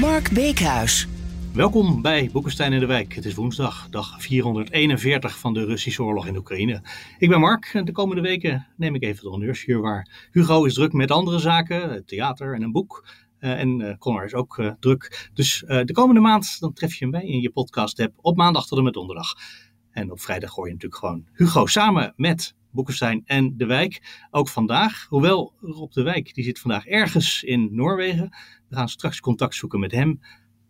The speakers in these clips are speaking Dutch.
Mark Beekhuis. Welkom bij Boekenstein in de Wijk. Het is woensdag, dag 441 van de Russische oorlog in Oekraïne. Ik ben Mark en de komende weken neem ik even de honneurs hier waar Hugo is druk met andere zaken, theater en een boek. Uh, en uh, Connor is ook uh, druk. Dus de komende maand dan tref je hem bij in je podcast app op maandag tot en met donderdag. En op vrijdag gooi je natuurlijk gewoon Hugo samen met Boekenstein en De Wijk. Ook vandaag, hoewel Rob De Wijk, die zit vandaag ergens in Noorwegen. We gaan straks contact zoeken met hem.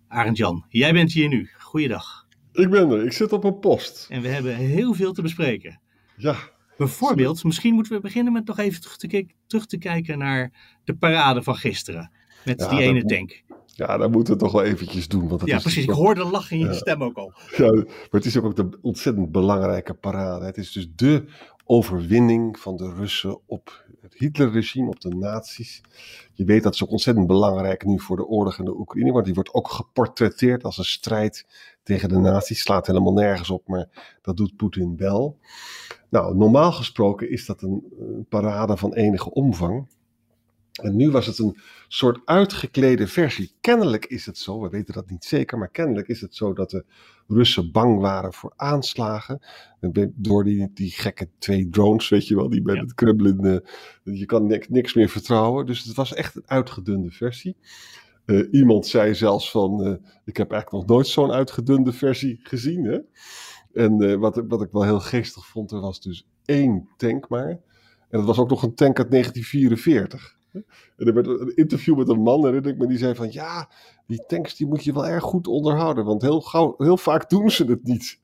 Arend Jan, jij bent hier nu. Goeiedag. Ik ben er, ik zit op een post. En we hebben heel veel te bespreken. Ja. Bijvoorbeeld, misschien moeten we beginnen met nog even terug te, terug te kijken naar de parade van gisteren. Met ja, die ene tank. Ja, dat moeten we toch wel eventjes doen. Want dat ja, is precies. Ik hoorde lach in je ja. stem ook al. Ja, maar het is ook de ontzettend belangrijke parade. Het is dus de overwinning van de Russen op het Hitlerregime, op de nazi's. Je weet dat is ook ontzettend belangrijk nu voor de oorlog in de Oekraïne, want die wordt ook geportretteerd als een strijd tegen de nazi's. Slaat helemaal nergens op, maar dat doet Poetin wel. Nou, normaal gesproken is dat een, een parade van enige omvang. En nu was het een soort uitgeklede versie. Kennelijk is het zo, we weten dat niet zeker, maar kennelijk is het zo dat de Russen bang waren voor aanslagen. Door die, die gekke twee drones, weet je wel, die met ja. het Kremlin, uh, je kan niks, meer vertrouwen. Dus het was echt een uitgedunde versie. Uh, iemand zei zelfs van, uh, ik heb eigenlijk nog nooit zo'n uitgedunde versie gezien. Hè? En wat, wat ik wel heel geestig vond, er was dus één tank maar. En dat was ook nog een tank uit 1944. En er werd een interview met een man, herinner ik me, die zei van ja, die tanks die moet je wel erg goed onderhouden, want heel, gauw, heel vaak doen ze het niet.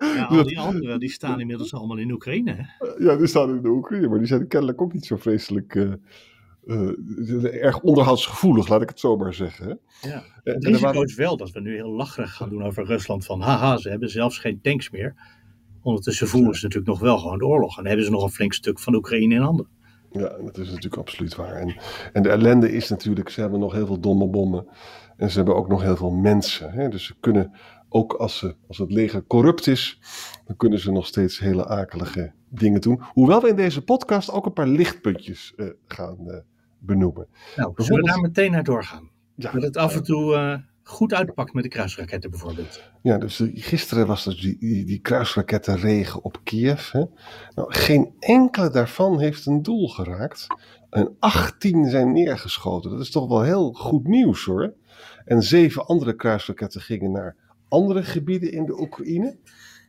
Ja, al die anderen die staan inmiddels allemaal in Oekraïne. Hè? Ja, die staan in de Oekraïne, maar die zijn kennelijk ook niet zo vreselijk uh, uh, erg onderhoudsgevoelig, laat ik het zo maar zeggen. Hè? Ja. Het risico waren... is wel dat we nu heel lacherig gaan doen over Rusland van haha, ze hebben zelfs geen tanks meer. Ondertussen voeren ze natuurlijk nog wel gewoon de oorlog en hebben ze nog een flink stuk van Oekraïne in handen. Ja, dat is natuurlijk absoluut waar. En, en de ellende is natuurlijk, ze hebben nog heel veel domme bommen. En ze hebben ook nog heel veel mensen. Hè? Dus ze kunnen, ook als, ze, als het leger corrupt is, dan kunnen ze nog steeds hele akelige dingen doen. Hoewel we in deze podcast ook een paar lichtpuntjes uh, gaan uh, benoemen. Nou, zullen we daar meteen naar doorgaan? Ja, dat het af en toe uh, goed uitpakt met de kruisraketten bijvoorbeeld. Ja, dus gisteren was er die, die, die kruisrakettenregen op Kiev. Hè? Nou, geen enkele daarvan heeft een doel geraakt. En 18 zijn neergeschoten. Dat is toch wel heel goed nieuws hoor. En zeven andere kruisraketten gingen naar andere gebieden in de Oekraïne.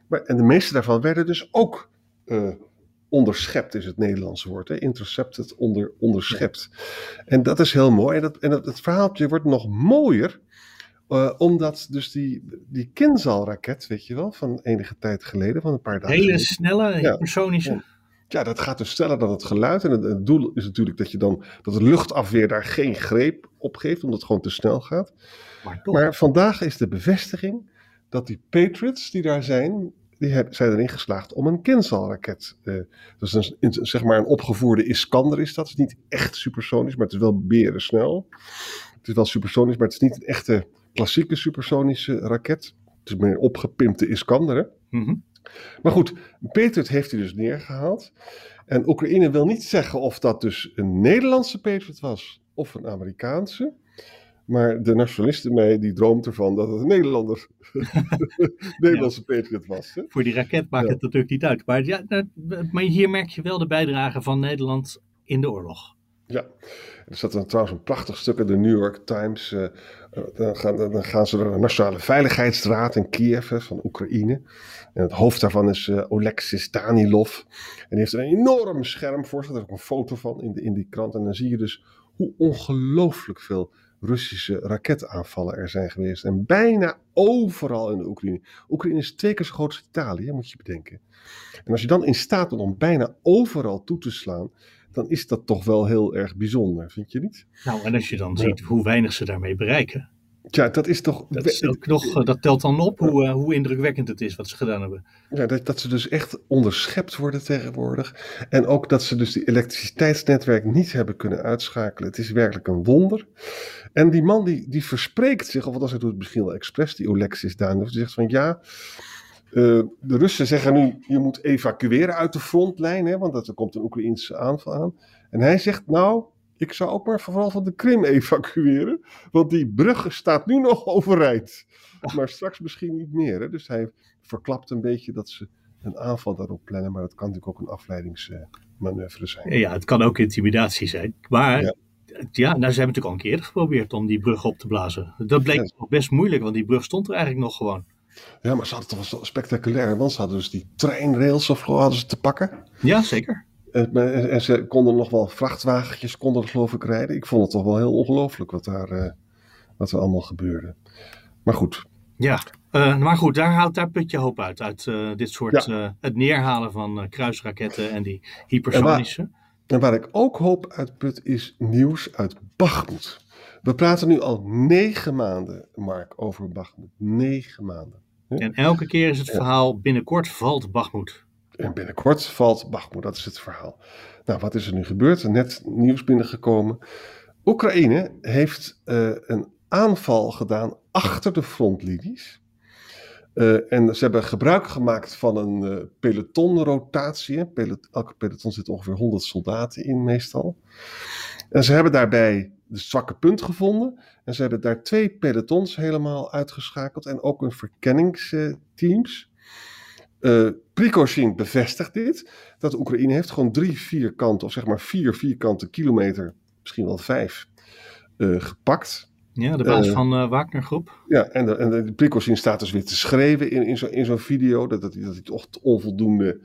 Maar, en de meeste daarvan werden dus ook uh, onderschept, is het Nederlandse woord. Hè? Intercepted, onder, onderschept. En dat is heel mooi. En, dat, en dat, het verhaaltje wordt nog mooier uh, omdat dus die, die Kinzal-raket, weet je wel, van enige tijd geleden, van een paar dagen Hele snelle, ja. hypersonische. Ja. dat gaat dus sneller dan het geluid. En het, het, doel is natuurlijk dat je dan, dat de luchtafweer daar geen greep op geeft, omdat het gewoon te snel gaat. Maar, maar vandaag is de bevestiging dat die Patriots die daar zijn, die zijn erin geslaagd om een Kinzal-raket. Uh, dat is een, zeg maar een opgevoerde Iskander is dat. Het is niet echt supersonisch, maar het is wel beren snel. Het is wel supersonisch, maar het is niet een echte klassieke supersonische raket. Het is meer een opgepimpte Iskander. Hè? Mm -hmm. Maar goed, Patriot heeft hij dus neergehaald. En Oekraïne wil niet zeggen of dat dus een Nederlandse Patriot was of een Amerikaanse. Maar de nationalisten mij, die droomt ervan dat het een Nederlander, Nederlandse ja. Patriot was. Hè? Voor die raket maakt ja. het natuurlijk niet uit. Maar, ja, maar hier merk je wel de bijdrage van Nederland in de oorlog. Ja, er staat dan trouwens een prachtig stuk in de New York Times. Uh, dan, gaan, dan gaan ze naar de Nationale Veiligheidsraad in Kiev van Oekraïne. En het hoofd daarvan is uh, Danilov. En die heeft een enorm scherm voor. Daar is ook een foto van in, de, in die krant. En dan zie je dus hoe ongelooflijk veel Russische raketaanvallen er zijn geweest. En bijna overal in de Oekraïne. Oekraïne is twee keer zo groot als Italië, moet je bedenken. En als je dan in staat bent om bijna overal toe te slaan dan is dat toch wel heel erg bijzonder, vind je niet? Nou, en als je dan ziet hoe weinig ze daarmee bereiken. Ja, dat is toch. Dat, is nog, eh, dat telt dan op hoe, uh, hoe indrukwekkend het is wat ze gedaan hebben. Ja, dat, dat ze dus echt onderschept worden tegenwoordig. En ook dat ze dus die elektriciteitsnetwerk niet hebben kunnen uitschakelen. Het is werkelijk een wonder. En die man die, die verspreekt zich, of als hij doet misschien wel expres, die Alexis Daan, die zegt van ja. Uh, de Russen zeggen nu, je moet evacueren uit de frontlijn, hè, want er komt een Oekraïnse aanval aan. En hij zegt, nou, ik zou ook maar vooral van de Krim evacueren. Want die brug staat nu nog overeind. Maar straks misschien niet meer. Hè? Dus hij verklapt een beetje dat ze een aanval daarop plannen. Maar dat kan natuurlijk ook een afleidingsmanoeuvre zijn. Ja, het kan ook intimidatie zijn. Maar ja, ja nou, ze hebben natuurlijk al een keer geprobeerd om die brug op te blazen. Dat bleek nog best moeilijk, want die brug stond er eigenlijk nog gewoon. Ja, maar ze hadden toch wel spectaculair. Want ze hadden dus die treinrails of hadden ze te pakken. Ja, zeker. En ze konden nog wel vrachtwagentjes, konden geloof ik rijden. Ik vond het toch wel heel ongelooflijk wat, daar, uh, wat er allemaal gebeurde. Maar goed. Ja, uh, maar goed, daar haalt daar put je hoop uit. Uit uh, dit soort, ja. het neerhalen van kruisraketten en die hypersonische. En waar, en waar, ik ook hoop uit put is nieuws uit Bachmut. We praten nu al negen maanden, Mark, over Bachmut. Negen maanden. En elke keer is het verhaal, binnenkort valt Bachmut. En binnenkort valt Bachmoed, dat is het verhaal. Nou, wat is er nu gebeurd? Net nieuws binnengekomen. Oekraïne heeft uh, een aanval gedaan achter de frontlinies. Uh, en ze hebben gebruik gemaakt van een uh, pelotonrotatie. Pelot elke peloton zit ongeveer 100 soldaten in, meestal. En ze hebben daarbij de zwakke punt gevonden. En ze hebben daar twee pelotons helemaal uitgeschakeld. En ook een verkenningsteams. Uh, bevestigt dit, dat Oekraïne heeft gewoon drie vierkante, of zeg maar vier vierkante kilometer, misschien wel vijf, uh, gepakt. Ja, de baas uh, van uh, Wagner groep. Ja, en de, en de Prigozhin staat dus weer te schreeuwen in, in zo'n in zo video, dat, dat, dat hij toch onvoldoende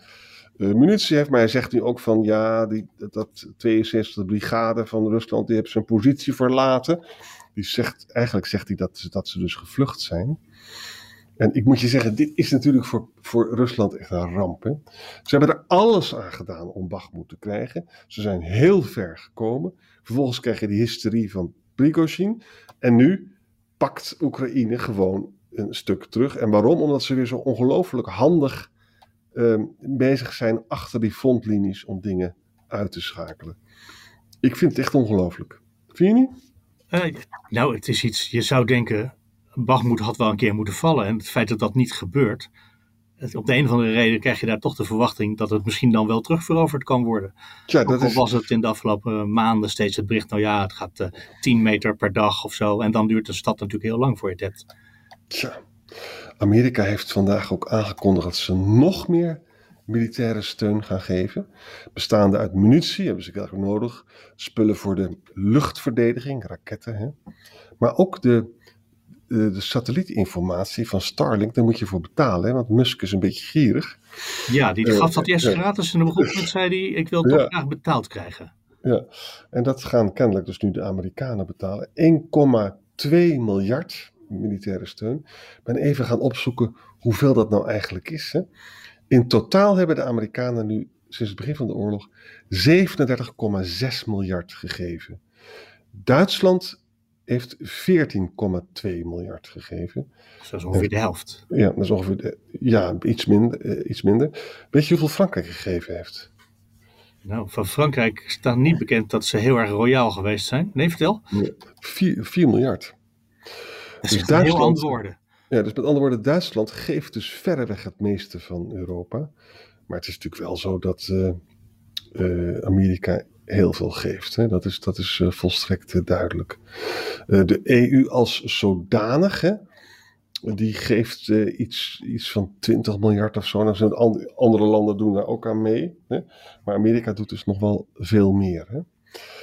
munitie heeft. Maar hij zegt nu ook van, ja, die, dat, dat 62e brigade van Rusland, die heeft zijn positie verlaten. Die zegt, eigenlijk zegt hij dat, dat ze dus gevlucht zijn. En ik moet je zeggen, dit is natuurlijk voor, voor Rusland echt een ramp. Hè? Ze hebben er alles aan gedaan om Bakhmut te krijgen. Ze zijn heel ver gekomen. Vervolgens krijg je die hysterie van Prigozhin. En nu pakt Oekraïne gewoon een stuk terug. En waarom? Omdat ze weer zo ongelooflijk handig uh, bezig zijn achter die frontlinies om dingen uit te schakelen. Ik vind het echt ongelooflijk. Vind je niet? Uh, nou, het is iets, je zou denken, Bagmoed had wel een keer moeten vallen. En het feit dat dat niet gebeurt, op de een of andere reden krijg je daar toch de verwachting dat het misschien dan wel terugveroverd kan worden. Ja, dat al was het in de afgelopen maanden steeds het bericht, nou ja, het gaat uh, eh, 10 meter per dag of zo. En dan duurt de stad natuurlijk heel lang voor je het hebt. Tja, Amerika heeft vandaag ook aangekondigd dat ze nog meer militaire steun gaan geven. Bestaande uit munitie, hebben ze eigenlijk nodig. Spullen voor de luchtverdediging, raketten. Hè? Maar ook de de, de satellietinformatie van Starlink, daar moet je voor betalen, hè, want Musk is een beetje gierig. Ja, die gaf dat eerst gratis en op een gegeven moment zei hij, ik wil toch graag betaald krijgen. Ja, en dat gaan kennelijk dus nu de Amerikanen betalen. 1,2 miljard militaire steun. Ik ben even gaan opzoeken hoeveel dat nou eigenlijk is. Hè. In totaal hebben de Amerikanen nu sinds het begin van de oorlog 37,6 miljard gegeven. Duitsland heeft 14,2 miljard gegeven. dat is ongeveer de helft. Ja, dat is ongeveer de, ja, iets, minder, uh, iets minder. Weet je hoeveel Frankrijk gegeven heeft? Nou, van Frankrijk staat niet bekend dat ze heel erg royaal geweest zijn. Nee, vertel. 4, 4 miljard. Dat is dus Duitsland, heel andere woorden. Ja, dus met andere woorden, Duitsland geeft dus verreweg het meeste van Europa. Maar het is natuurlijk wel zo dat uh, uh, Amerika heel veel geeft. Hè? Dat is, dat is uh, volstrekt duidelijk. De EU als zodanige, die geeft iets, iets van 20 miljard of zo. Nou, andere landen doen daar ook aan mee. Hè? Maar Amerika doet dus nog wel veel meer. Hè?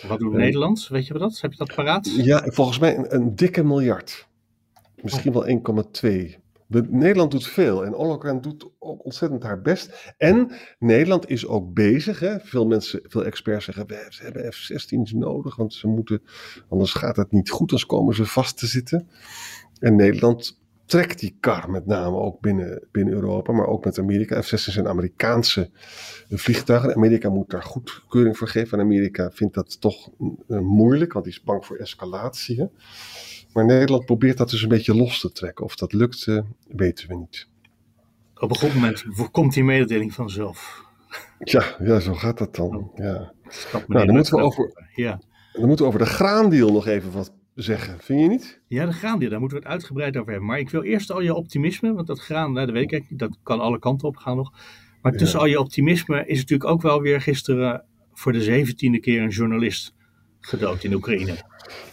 Wat doet Nederland? Weet je dat? Heb je dat paraat? Ja, volgens mij een, een dikke miljard. Misschien wel 1,2 Nederland doet veel en Ollongren doet ook ontzettend haar best. En Nederland is ook bezig. Hè? Veel mensen, veel experts zeggen, we hebben F-16's nodig, want ze moeten, anders gaat het niet goed, anders komen ze vast te zitten. En Nederland trekt die kar met name ook binnen, binnen Europa, maar ook met Amerika. F-16 zijn Amerikaanse vliegtuigen. Amerika moet daar goedkeuring voor geven. En Amerika vindt dat toch uh, moeilijk, want die is bang voor escalatie. Hè? Maar Nederland probeert dat dus een beetje los te trekken. Of dat lukt, uh, weten we niet. Op een goed moment komt die mededeling vanzelf. Ja, ja zo gaat dat dan. Ja. Nou, dan moeten, we over, ja. dan moeten we over de graandeal nog even wat zeggen, vind je niet? Ja, de graandeal, daar moeten we het uitgebreid over hebben. Maar ik wil eerst al je optimisme, want dat graan, nou, dat weet ik niet, dat kan alle kanten op gaan nog. Maar tussen al je optimisme is natuurlijk ook wel weer gisteren voor de zeventiende keer een journalist gedood in Oekraïne.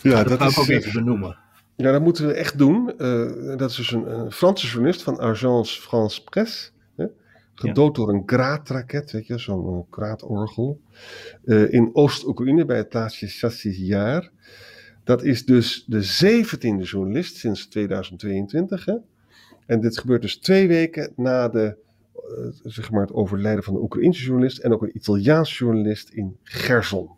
Ja, dat, dat ik ook even benoemen. Ja, dat moeten we echt doen. Uh, dat is dus een, een, Franse journalist van Agence France Presse. Hè? Gedood door een graatraket, weet je, zo'n kraatorgel. Uh, in Oost-Oekraïne bij het plaatsje Chassiziar. Dat is dus de zeventiende journalist sinds 2022. Hè? En dit gebeurt dus twee weken na de, uh, zeg maar het overlijden van de Oekraïnse journalist en ook een Italiaans journalist in Gerson.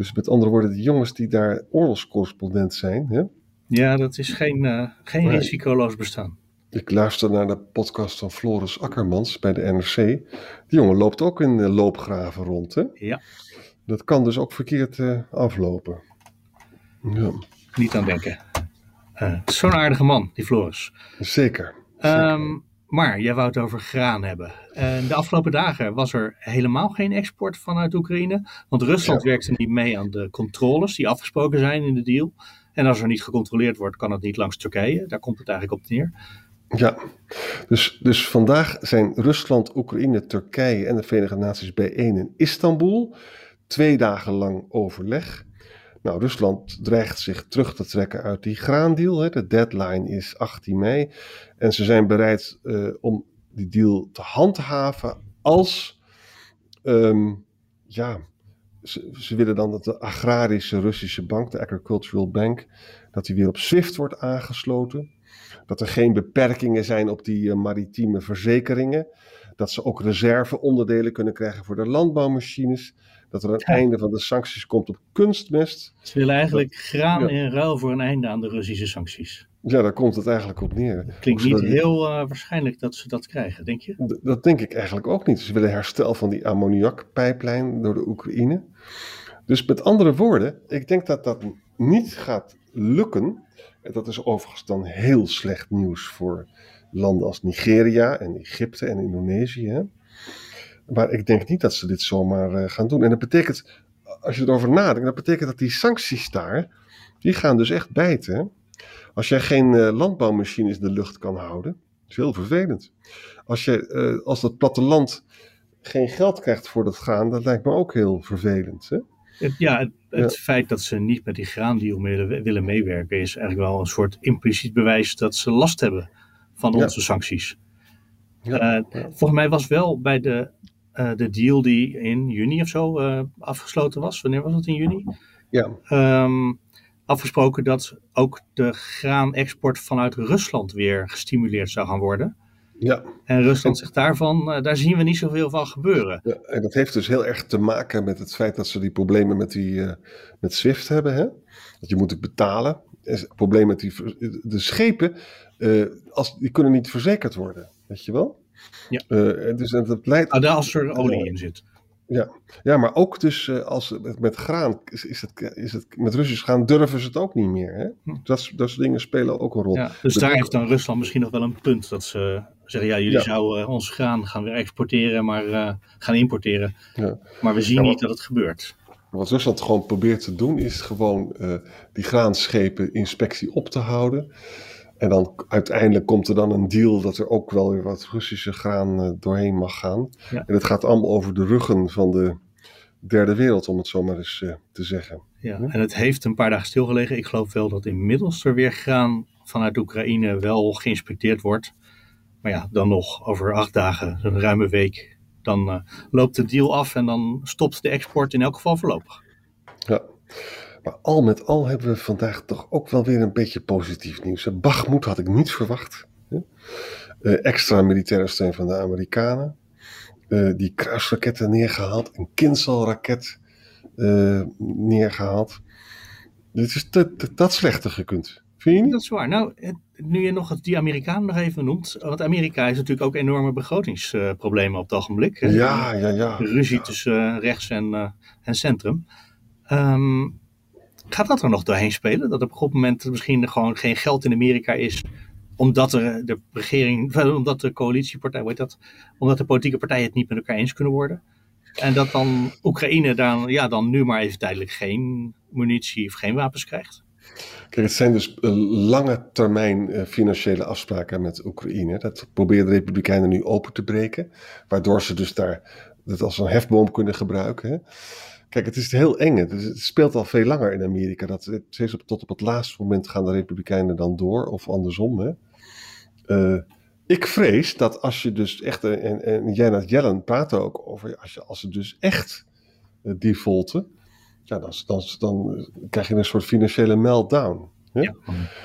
Dus met andere woorden, de jongens die daar oorlogscorrespondent zijn. Hè? Ja, dat is geen, uh, geen nee. risicoloos bestaan. Ik luister naar de podcast van Floris Akkermans bij de NRC. Die jongen loopt ook in de loopgraven rond. Hè? Ja. Dat kan dus ook verkeerd uh, aflopen. Ja. Niet aan denken. Uh, Zo'n aardige man, die Floris. Zeker. Zeker. Um, maar jij wou het over graan hebben. En de afgelopen dagen was er helemaal geen export vanuit Oekraïne. Want Rusland ja. werkte niet mee aan de controles die afgesproken zijn in de deal. En als er niet gecontroleerd wordt, kan het niet langs Turkije. Daar komt het eigenlijk op neer. Ja, dus, dus vandaag zijn Rusland, Oekraïne, Turkije en de Verenigde Naties bijeen in Istanbul. Twee dagen lang overleg. Nou, Rusland dreigt zich terug te trekken uit die graandeal. Hè. De deadline is 18 mei. En ze zijn bereid uh, om die deal te handhaven als, um, ja, ze, willen dan dat de agrarische Russische bank, de Agricultural Bank, dat die weer op SWIFT wordt aangesloten. Dat er geen beperkingen zijn op die uh, maritieme verzekeringen. Dat ze ook reserveonderdelen kunnen krijgen voor de landbouwmachines dat er een ja. einde van de sancties komt op kunstmest. Ze willen eigenlijk graan ja. in ruil voor een einde aan de Russische sancties. Ja, daar komt het eigenlijk op neer. Het klinkt niet heel uh, waarschijnlijk dat ze dat krijgen, denk je? D dat denk ik eigenlijk ook niet. Ze willen herstel van die ammoniakpijplijn door de Oekraïne. Dus met andere woorden, ik denk dat dat niet gaat lukken. En dat is overigens dan heel slecht nieuws voor landen als Nigeria en Egypte en Indonesië. Maar ik denk niet dat ze dit zomaar uh, gaan doen. En dat betekent, als je erover nadenkt, dat betekent dat die sancties daar, die gaan dus echt bijten. Als jij geen uh, landbouwmachines in de lucht kan houden, is heel vervelend. Als, je, uh, als dat platteland geen geld krijgt voor dat graan, dat lijkt me ook heel vervelend. Hè? Het, ja, het, het ja. feit dat ze niet met die graandeal willen, willen meewerken, is eigenlijk wel een soort impliciet bewijs dat ze last hebben van onze ja. sancties. Ja, volgens mij was wel bij de uh, de deal die in juni of zo uh, afgesloten was. Wanneer was het in juni? Ja. Um, afgesproken dat ook de graanexport vanuit Rusland weer gestimuleerd zou gaan worden. Ja. En Rusland zegt daarvan, uh, daar zien we niet zoveel van gebeuren. Ja, en dat heeft dus heel erg te maken met het feit dat ze die problemen met, die, met SWIFT hebben. Hè? Dat je moet het betalen. Het probleem met die, de schepen, als, die kunnen niet verzekerd worden. Weet je wel? Ja. Uh, dus dat leidt. Ah, als er olie in zit. Ja, ja maar ook dus uh, als met, met graan is, is, het, is het met Russisch graan durven ze het ook niet meer. Hè? Hm. Dat, dat soort dingen spelen ook een rol. Ja, dus daar heeft dan Rusland misschien nog wel een punt dat ze zeggen: ja, jullie ja. zouden ons graan gaan weer exporteren, maar uh, gaan importeren. Ja. Maar we zien wat, niet dat het gebeurt. Wat Rusland gewoon probeert te doen, is gewoon uh, die graanschepen inspectie op te houden. En dan uiteindelijk komt er dan een deal dat er ook wel weer wat Russische graan uh, doorheen mag gaan. Ja. En het gaat allemaal over de ruggen van de derde wereld, om het zo maar eens uh, te zeggen. Ja, hm? en het heeft een paar dagen stilgelegen. Ik geloof wel dat inmiddels er weer graan vanuit Oekraïne wel geïnspecteerd wordt. Maar ja, dan nog over acht dagen, een ruime week, dan uh, loopt de deal af en dan stopt de export in elk geval voorlopig. Ja. Maar al met al hebben we vandaag toch ook wel weer een beetje positief nieuws. Bagmoed had ik niet verwacht. Uh, extra militaire steun van de Amerikanen. Uh, die kruisraketten neergehaald. Een Kinzhal-raket uh, neergehaald. Dit is dat, slechter gekund. Vind je niet? Dat is waar. Nou, nu je nog die Amerikanen nog even noemt. Want Amerika heeft natuurlijk ook enorme begrotingsproblemen op het ogenblik. Ja, ja, ja. Ruzie Ja. tussen eh, rechts en, eh, en centrum. Ehm, gaat dat er nog doorheen spelen? Dat op een goed moment misschien gewoon geen geld in Amerika is. Omdat er de regering, wel, omdat de coalitiepartij, heet dat? Omdat de politieke partijen het niet met elkaar eens kunnen worden. En dat dan Oekraïne dan, ja, dan nu maar even tijdelijk geen munitie of geen wapens krijgt. Kijk, het zijn dus eh, lange termijn eh, financiële afspraken met Oekraïne. Dat proberen de Republikeinen nu open te breken. Waardoor ze dus daar dat als een hefboom kunnen gebruiken. Hè. Kijk, het is heel eng. Het, is- het speelt al veel langer in Amerika. Dat, het- steeds op, tot op het laatste moment gaan de Republikeinen dan door. Of andersom. Hè. Eh, ik vrees dat als je dus echt, eh, en, en Janet Yellen praat er ook over, als, je, als ze dus echt eh, defaulten, ja, dan, dan, dan krijg je een soort financiële meltdown. Hè? Ja.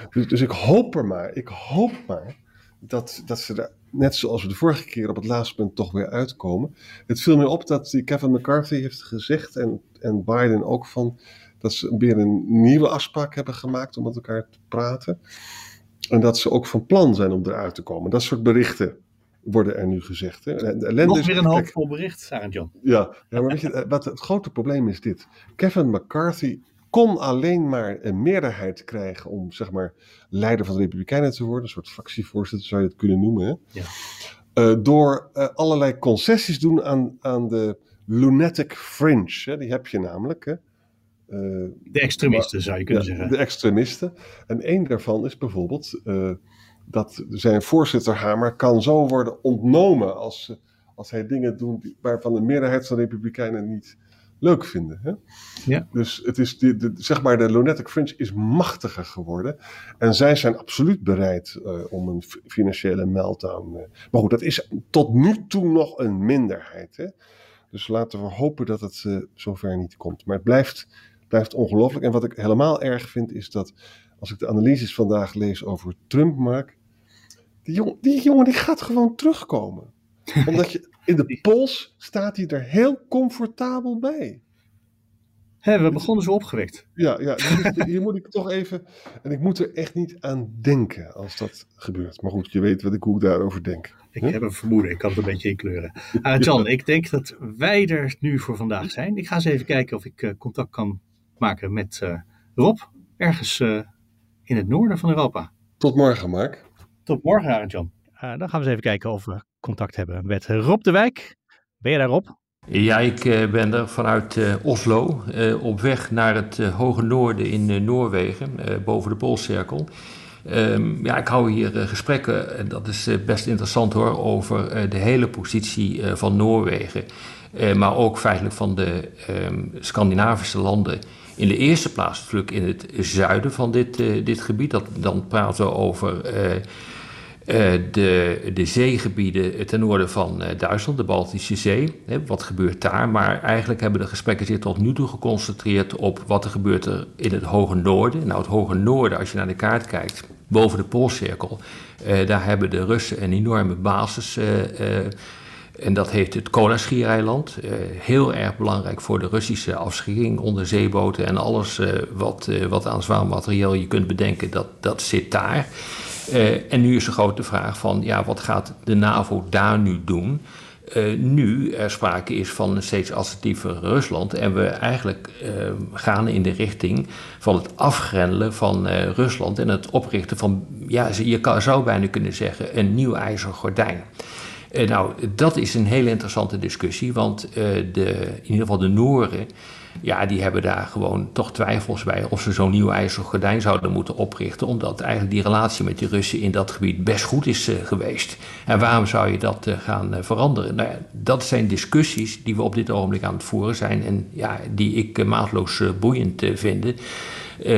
Dus, dus ik hoop er maar, ik hoop maar dat, dat ze er, net zoals we de vorige keer op het laatste punt toch weer uitkomen. Het viel mij op dat die Kevin McCarthy heeft gezegd, en, en Biden ook, van, dat ze weer een nieuwe afspraak hebben gemaakt om met elkaar te praten. En dat ze ook van plan zijn om eruit te komen. Dat soort berichten worden er nu gezegd. Hè. De ellende Nog weer een hoopvol bericht, Sarah John. ja, ja, maar weet je, eh, wat het grote probleem is dit. Kevin McCarthy kon alleen maar een meerderheid krijgen om, zeg maar, leider van de Republikeinen te worden. Een soort fractievoorzitter zou je het kunnen noemen. Hè? Ja. Eh, door eh, allerlei concessies doen aan, aan de lunatic fringe. Hè? Die heb je namelijk. Hè? Eh, De extremisten zou je kunnen ja, zeggen. De extremisten. En één daarvan is bijvoorbeeld dat zijn voorzitter Hamer kan zo worden ontnomen als, als hij dingen doet waarvan de meerderheid van de Republikeinen niet leuk vinden. Hè? Ja. Dus het is de, de, zeg maar de lunatic fringe is machtiger geworden. En zij zijn absoluut bereid eh, om een financiële meltdown. eh. Maar goed, dat is tot nu toe nog een minderheid. Hè? Dus laten we hopen dat het eh, zover niet komt. Maar het blijft, blijft ongelooflijk. En wat ik helemaal erg vind is dat als ik de analyses vandaag lees over Trump, Mark. Die, jong, die jongen die gaat gewoon terugkomen. Omdat je in de polls staat hij er heel comfortabel bij. Hè, we begonnen zo opgewekt. Ja, ja dus hier moet ik toch even. En ik moet er echt niet aan denken als dat gebeurt. Maar goed, je weet wat ik, hoe ik daarover denk. Ik heb een vermoeden, ik kan het een beetje inkleuren. Uh, Jan, ik denk dat wij er nu voor vandaag zijn. Ik ga eens even kijken of ik eh, contact kan maken met eh, Rob, ergens eh, in het noorden van Europa. Tot morgen, Mark. Tot morgen, Arend Jan. Dan gaan we eens even kijken of we contact hebben met Rob de Wijk. Ben je daar, Rob? Ja, ik eh, ben er vanuit eh, Oslo eh, op weg naar het hoge noorden in Noorwegen, boven de Poolcirkel. Ehm, ja, ik hou hier gesprekken, en dat is best interessant hoor, over de hele positie van Noorwegen. Maar ook feitelijk van de ehm, Scandinavische landen. In de eerste plaats natuurlijk in het zuiden van dit, dit gebied. Dat, dan praten we over de, de zeegebieden ten noorden van eh, Duitsland, de Baltische Zee. Hè, wat gebeurt daar? Maar eigenlijk hebben de gesprekken zich tot nu toe geconcentreerd op wat er gebeurt er in het hoge noorden. Nou, het hoge noorden, als je naar de kaart kijkt, boven de Poolcirkel, eh, daar hebben de Russen een enorme basis. eh, eh, en dat heet het Kolaschiereiland. Heel erg belangrijk voor de Russische afschikking, onderzeeboten en alles wat, wat aan zwaar materieel je kunt bedenken, dat, dat zit daar. Uh, en nu is de grote vraag van, ja, wat gaat de NAVO daar nu doen? Uh, nu er sprake is van een steeds assertiever Rusland en we eigenlijk uh, gaan in de richting van het afgrendelen van Rusland en het oprichten van, ja, je kan, zou bijna kunnen zeggen, een nieuw ijzeren gordijn. Nou, dat is een hele interessante discussie, want de, in ieder geval de Nooren, ja, die hebben daar gewoon toch twijfels bij of ze zo'n nieuw ijzeren gordijn zouden moeten oprichten, omdat eigenlijk die relatie met de Russen in dat gebied best goed is uh, geweest. En waarom zou je dat gaan veranderen? Nou dat zijn discussies die we op dit ogenblik aan het voeren zijn en ja, die ik maatloos boeiend vinden.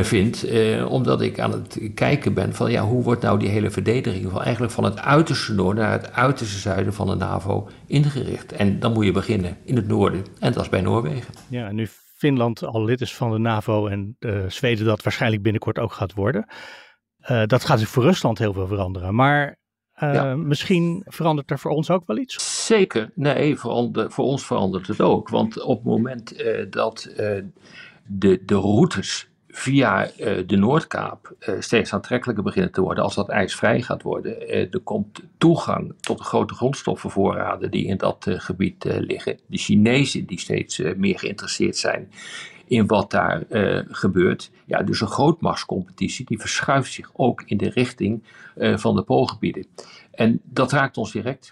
Vind, omdat ik aan het kijken ben van ja, hoe wordt nou die hele verdediging van eigenlijk van het uiterste noorden naar het uiterste zuiden van de NAVO ingericht. En dan moet je beginnen in het noorden en dat is bij Noorwegen. Ja, en nu Finland al lid is van de NAVO en uh, Zweden dat waarschijnlijk binnenkort ook gaat worden. Uh, dat gaat dus voor Rusland heel veel veranderen. Maar uh, ja. misschien verandert er voor ons ook wel iets? Zeker, nee, voor, voor ons verandert het ook. Want op het moment dat de, de routes via de Noordkaap steeds aantrekkelijker beginnen te worden als dat ijs vrij gaat worden. er komt toegang tot de grote grondstoffenvoorraden die in dat gebied liggen. De Chinezen die steeds meer geïnteresseerd zijn in wat daar gebeurt. Ja, dus een grootmachtscompetitie die verschuift zich ook in de richting van de poolgebieden. En dat raakt ons direct.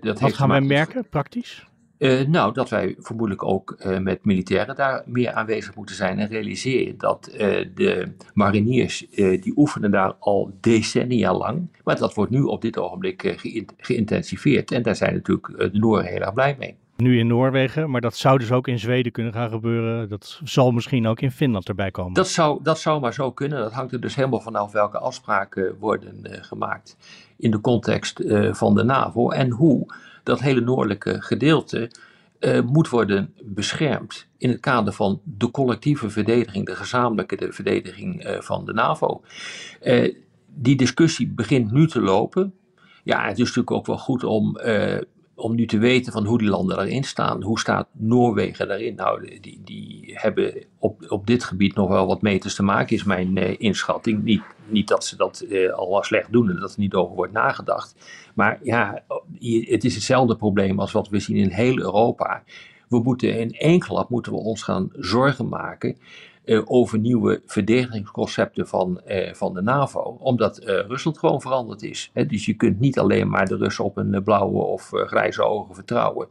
dat wat gaan wij merken, praktisch? Uh, nou, dat wij vermoedelijk ook uh, met militairen daar meer aanwezig moeten zijn en realiseren dat uh, de mariniers, die oefenen daar al decennia lang, maar dat wordt nu op dit ogenblik geïntensiveerd en daar zijn natuurlijk de Nooren heel erg blij mee. Nu in Noorwegen, maar dat zou dus ook in Zweden kunnen gaan gebeuren. Dat zal misschien ook in Finland erbij komen. Dat zou, dat zou maar zo kunnen. Dat hangt er dus helemaal vanaf welke afspraken worden gemaakt in de context van de NAVO en hoe dat hele noordelijke gedeelte uh, moet worden beschermd in het kader van de collectieve verdediging, de gezamenlijke de verdediging uh, van de NAVO. Uh, die discussie begint nu te lopen. Ja, het is natuurlijk ook wel goed om om nu te weten van hoe die landen daarin staan. Hoe staat Noorwegen daarin? Nou, die, die hebben op, op dit gebied nog wel wat meters te maken, is mijn uh, inschatting. Niet, niet dat ze dat uh, al slecht doen en dat er niet over wordt nagedacht. Maar ja, het is hetzelfde probleem als wat we zien in heel Europa. We moeten in één klap moeten we ons gaan zorgen maken uh, over nieuwe verdedigingsconcepten van, uh, van de NAVO, omdat uh, Rusland gewoon veranderd is. Hè? Dus je kunt niet alleen maar de Russen op een blauwe of grijze ogen vertrouwen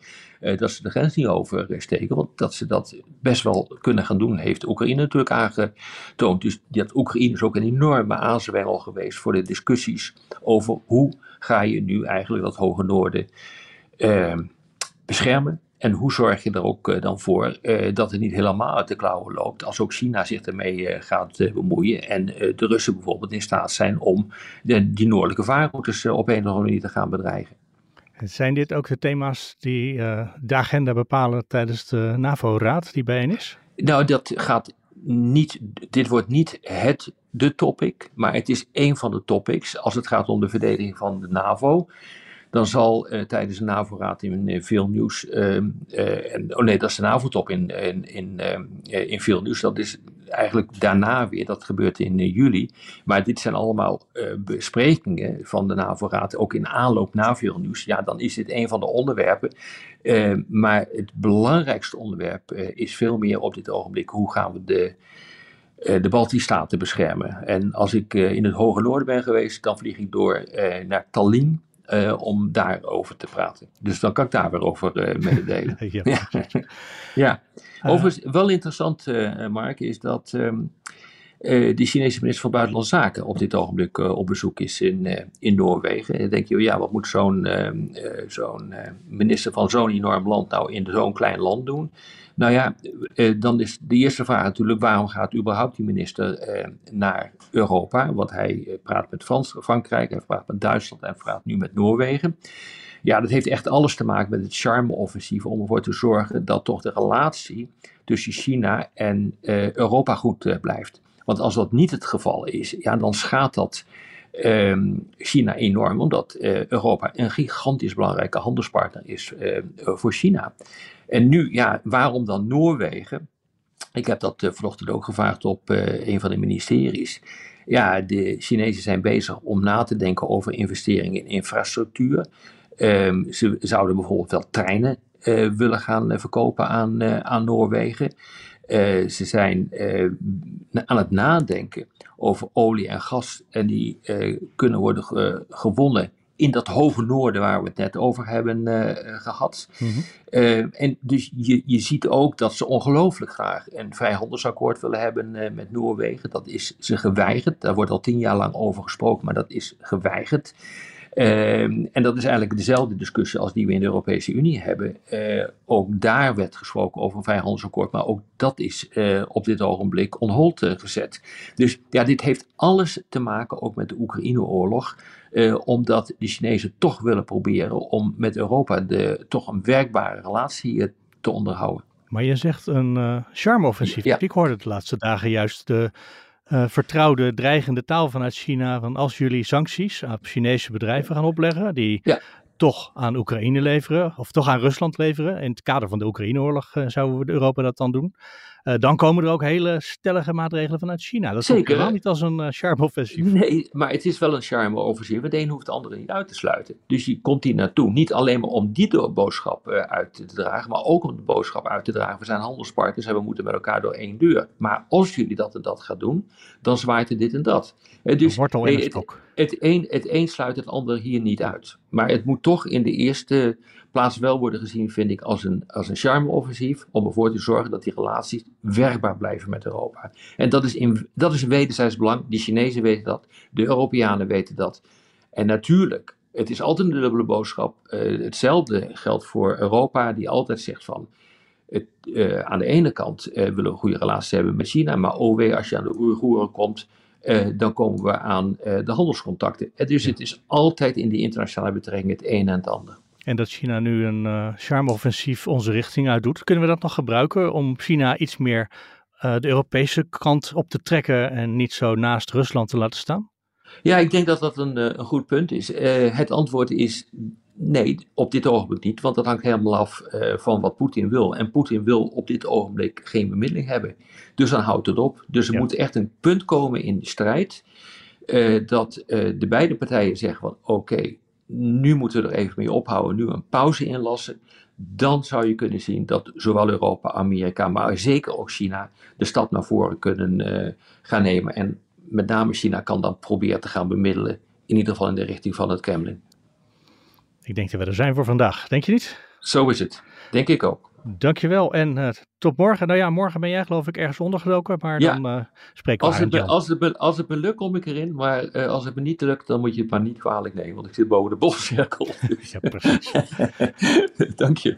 dat ze de grens niet oversteken, want dat ze dat best wel kunnen gaan doen, heeft Oekraïne natuurlijk aangetoond. Dus dat Oekraïne is ook een enorme aanzwengel geweest voor de discussies over hoe ga je nu eigenlijk dat hoge noorden beschermen. En hoe zorg je er ook uh, dan voor uh, dat het niet helemaal uit de klauwen loopt als ook China zich ermee uh, gaat bemoeien en de Russen bijvoorbeeld in staat zijn om de, die noordelijke vaarroutes op een of andere manier te gaan bedreigen. Zijn dit ook de thema's die de agenda bepalen tijdens de NAVO-raad die bijeen is? Nou, dat gaat niet, dit wordt niet het de topic, maar het is één van de topics als het gaat om de verdediging van de NAVO dan zal uh, tijdens de NAVO-raad in uh, Vilnius, uh, en, oh nee, dat is de NAVO-top in, in, in, in Vilnius, dat is eigenlijk daarna weer, dat gebeurt in juli. Maar dit zijn allemaal besprekingen van de NAVO-raad, ook in aanloop naar Vilnius. Ja, dan is dit een van de onderwerpen. maar het belangrijkste onderwerp is veel meer op dit ogenblik, hoe gaan we de de Baltische Staten beschermen. En als ik in het Hoge Noorden ben geweest, dan vlieg ik door naar Tallinn uh, om daarover te praten. Dus dan kan ik daar weer over uh, mededelen. ja. ja. ja. Overigens, wel interessant, Mark, is dat um, de Chinese minister van Buitenlandse Zaken op dit ogenblik op bezoek is in, in Noorwegen. En dan denk je, ja, wat moet zo'n ehm, zo'n minister van zo'n enorm land nou in zo'n klein land doen? Nou ja, eh, dan is de eerste vraag natuurlijk: waarom gaat überhaupt die minister eh, naar Europa? Want hij eh, praat met Frankrijk, hij praat met Duitsland en praat nu met Noorwegen. Ja, dat heeft echt alles te maken met het charme-offensief om ervoor te zorgen dat toch de relatie tussen China en Europa goed blijft. Want als dat niet het geval is, ja, dan schaadt dat ehm, China enorm, omdat Europa een gigantisch belangrijke handelspartner is voor China. En nu, ja, waarom dan Noorwegen? Ik heb dat uh, vanochtend ook gevraagd op een van de ministeries. Ja, de Chinezen zijn bezig om na te denken over investeringen in infrastructuur. Um, ze zouden bijvoorbeeld wel treinen willen gaan verkopen aan, aan Noorwegen. ze zijn aan het nadenken over olie en gas en die kunnen worden gewonnen in dat hoge noorden waar we het net over hebben gehad. Mhm. en dus je, je ziet ook dat ze ongelooflijk graag een vrijhandelsakkoord willen hebben met Noorwegen. Dat is ze geweigerd. Daar wordt al tien jaar lang over gesproken, maar dat is geweigerd. Ehm, en dat is eigenlijk dezelfde discussie als die we in de Europese Unie hebben. ook daar werd gesproken over een vrijhandelsakkoord, maar ook dat is op dit ogenblik on hold gezet. Dus ja, dit heeft alles te maken ook met de Oekraïne-oorlog. Uh, omdat de Chinezen toch willen proberen om met Europa de, toch een werkbare relatie uh, te onderhouden. Maar je zegt een uh, charme-offensief. Ja. Ik hoorde de laatste dagen juist de vertrouwde, dreigende taal vanuit China. Van als jullie sancties op Chinese bedrijven gaan opleggen, die ja. toch aan Oekraïne leveren, of toch aan Rusland leveren. In het kader van de Oekraïne-oorlog zouden we Europa dat dan doen. Uh, dan komen er ook hele stellige maatregelen vanuit China. Dat is Zeker, helemaal niet als een uh, charme-offensief. Nee, maar het is wel een charme-offensief. Het een hoeft de andere niet uit te sluiten. Dus je komt hier naartoe. Niet alleen maar om die boodschap uh, uit te dragen, maar ook om de boodschap uit te dragen. We zijn handelspartners en we moeten met elkaar door één deur. Maar als jullie dat en dat gaan doen, dan zwaait er dit en dat. dus, wortel in het, het, het, een, het een sluit het ander hier niet uit. Maar het moet toch in de eerste plaats wel worden gezien, vind ik, als een, als een charme-offensief. Om ervoor te zorgen dat die relaties werkbaar blijven met Europa. En dat is, in, dat is een wederzijds belang. De Chinezen weten dat, de Europeanen weten dat. En natuurlijk, het is altijd een dubbele boodschap. Uh, hetzelfde geldt voor Europa, die altijd zegt van. Het, uh, aan de ene kant uh, willen we goede relatie hebben met China, maar oh als je aan de Oeigoeren komt, dan komen we aan de handelscontacten. dus het is altijd in die internationale betrekkingen het een en het ander. En dat China nu een uh, charme-offensief onze richting uitdoet. Kunnen we dat nog gebruiken om China iets meer uh, de Europese kant op te trekken en niet zo naast Rusland te laten staan? Ja, ik denk dat dat een, uh, een goed punt is. het antwoord is nee, op dit ogenblik niet, want dat hangt helemaal af van wat Poetin wil. En Poetin wil op dit ogenblik geen bemiddeling hebben. Dus dan houdt het op. Dus er ja. moet echt een punt komen in de strijd dat de beide partijen zeggen van oké, okay, nu moeten we er even mee ophouden, nu een pauze inlassen. Dan zou je kunnen zien dat zowel Europa, Amerika, maar zeker ook China de stap naar voren kunnen uh, gaan nemen. En met name China kan dan proberen te gaan bemiddelen, in ieder geval in de richting van het Kremlin. Ik denk dat we er zijn voor vandaag, denk je niet? Zo is het, denk ik ook. Dankjewel en uh, tot morgen. Nou ja, morgen ben jij geloof ik ergens ondergedoken, maar ja. dan uh, spreken we als het, als, het als het me lukt, kom ik erin. Maar uh, als het me niet lukt, dan moet je het maar niet kwalijk nemen, want ik zit boven de bolcirkel. Ja, precies. Dank je.